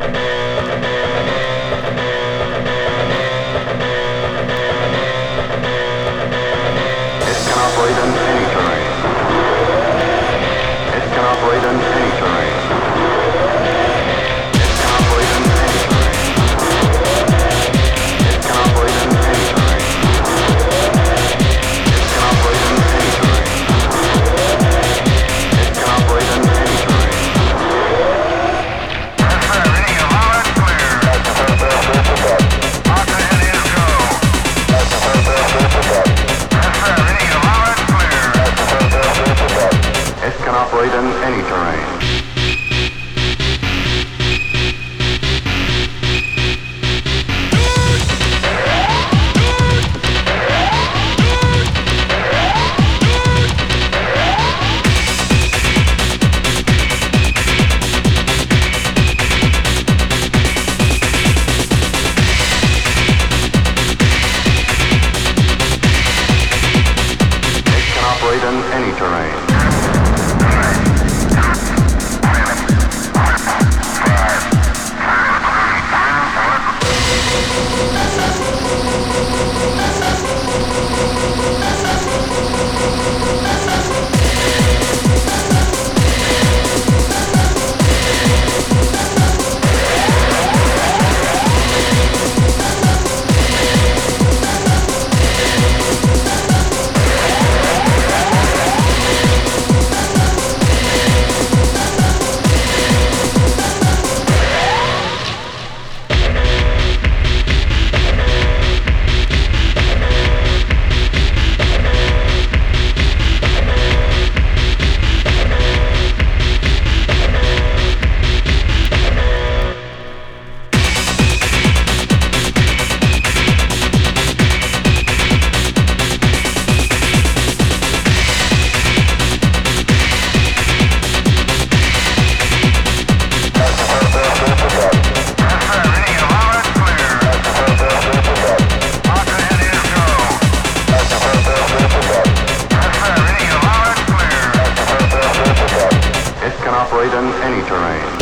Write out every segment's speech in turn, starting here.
Bye. terrain. in any terrain.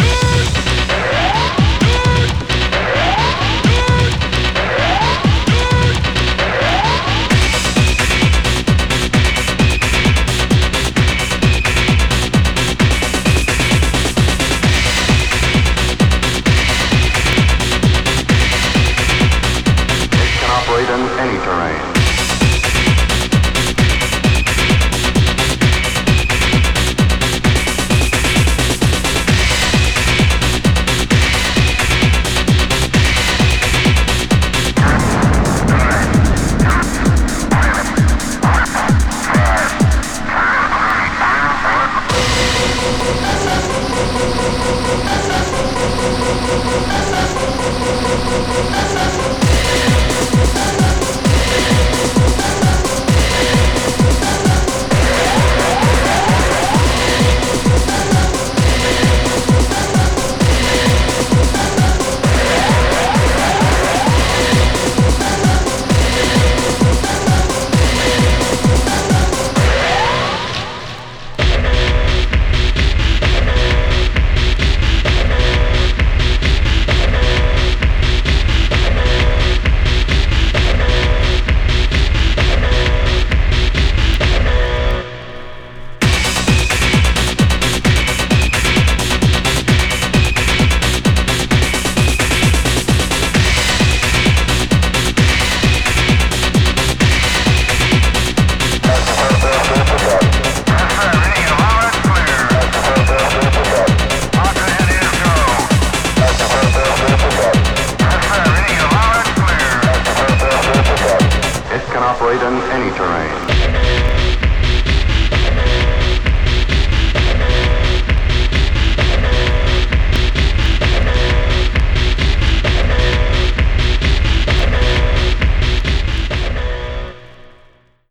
can operate in any terrain.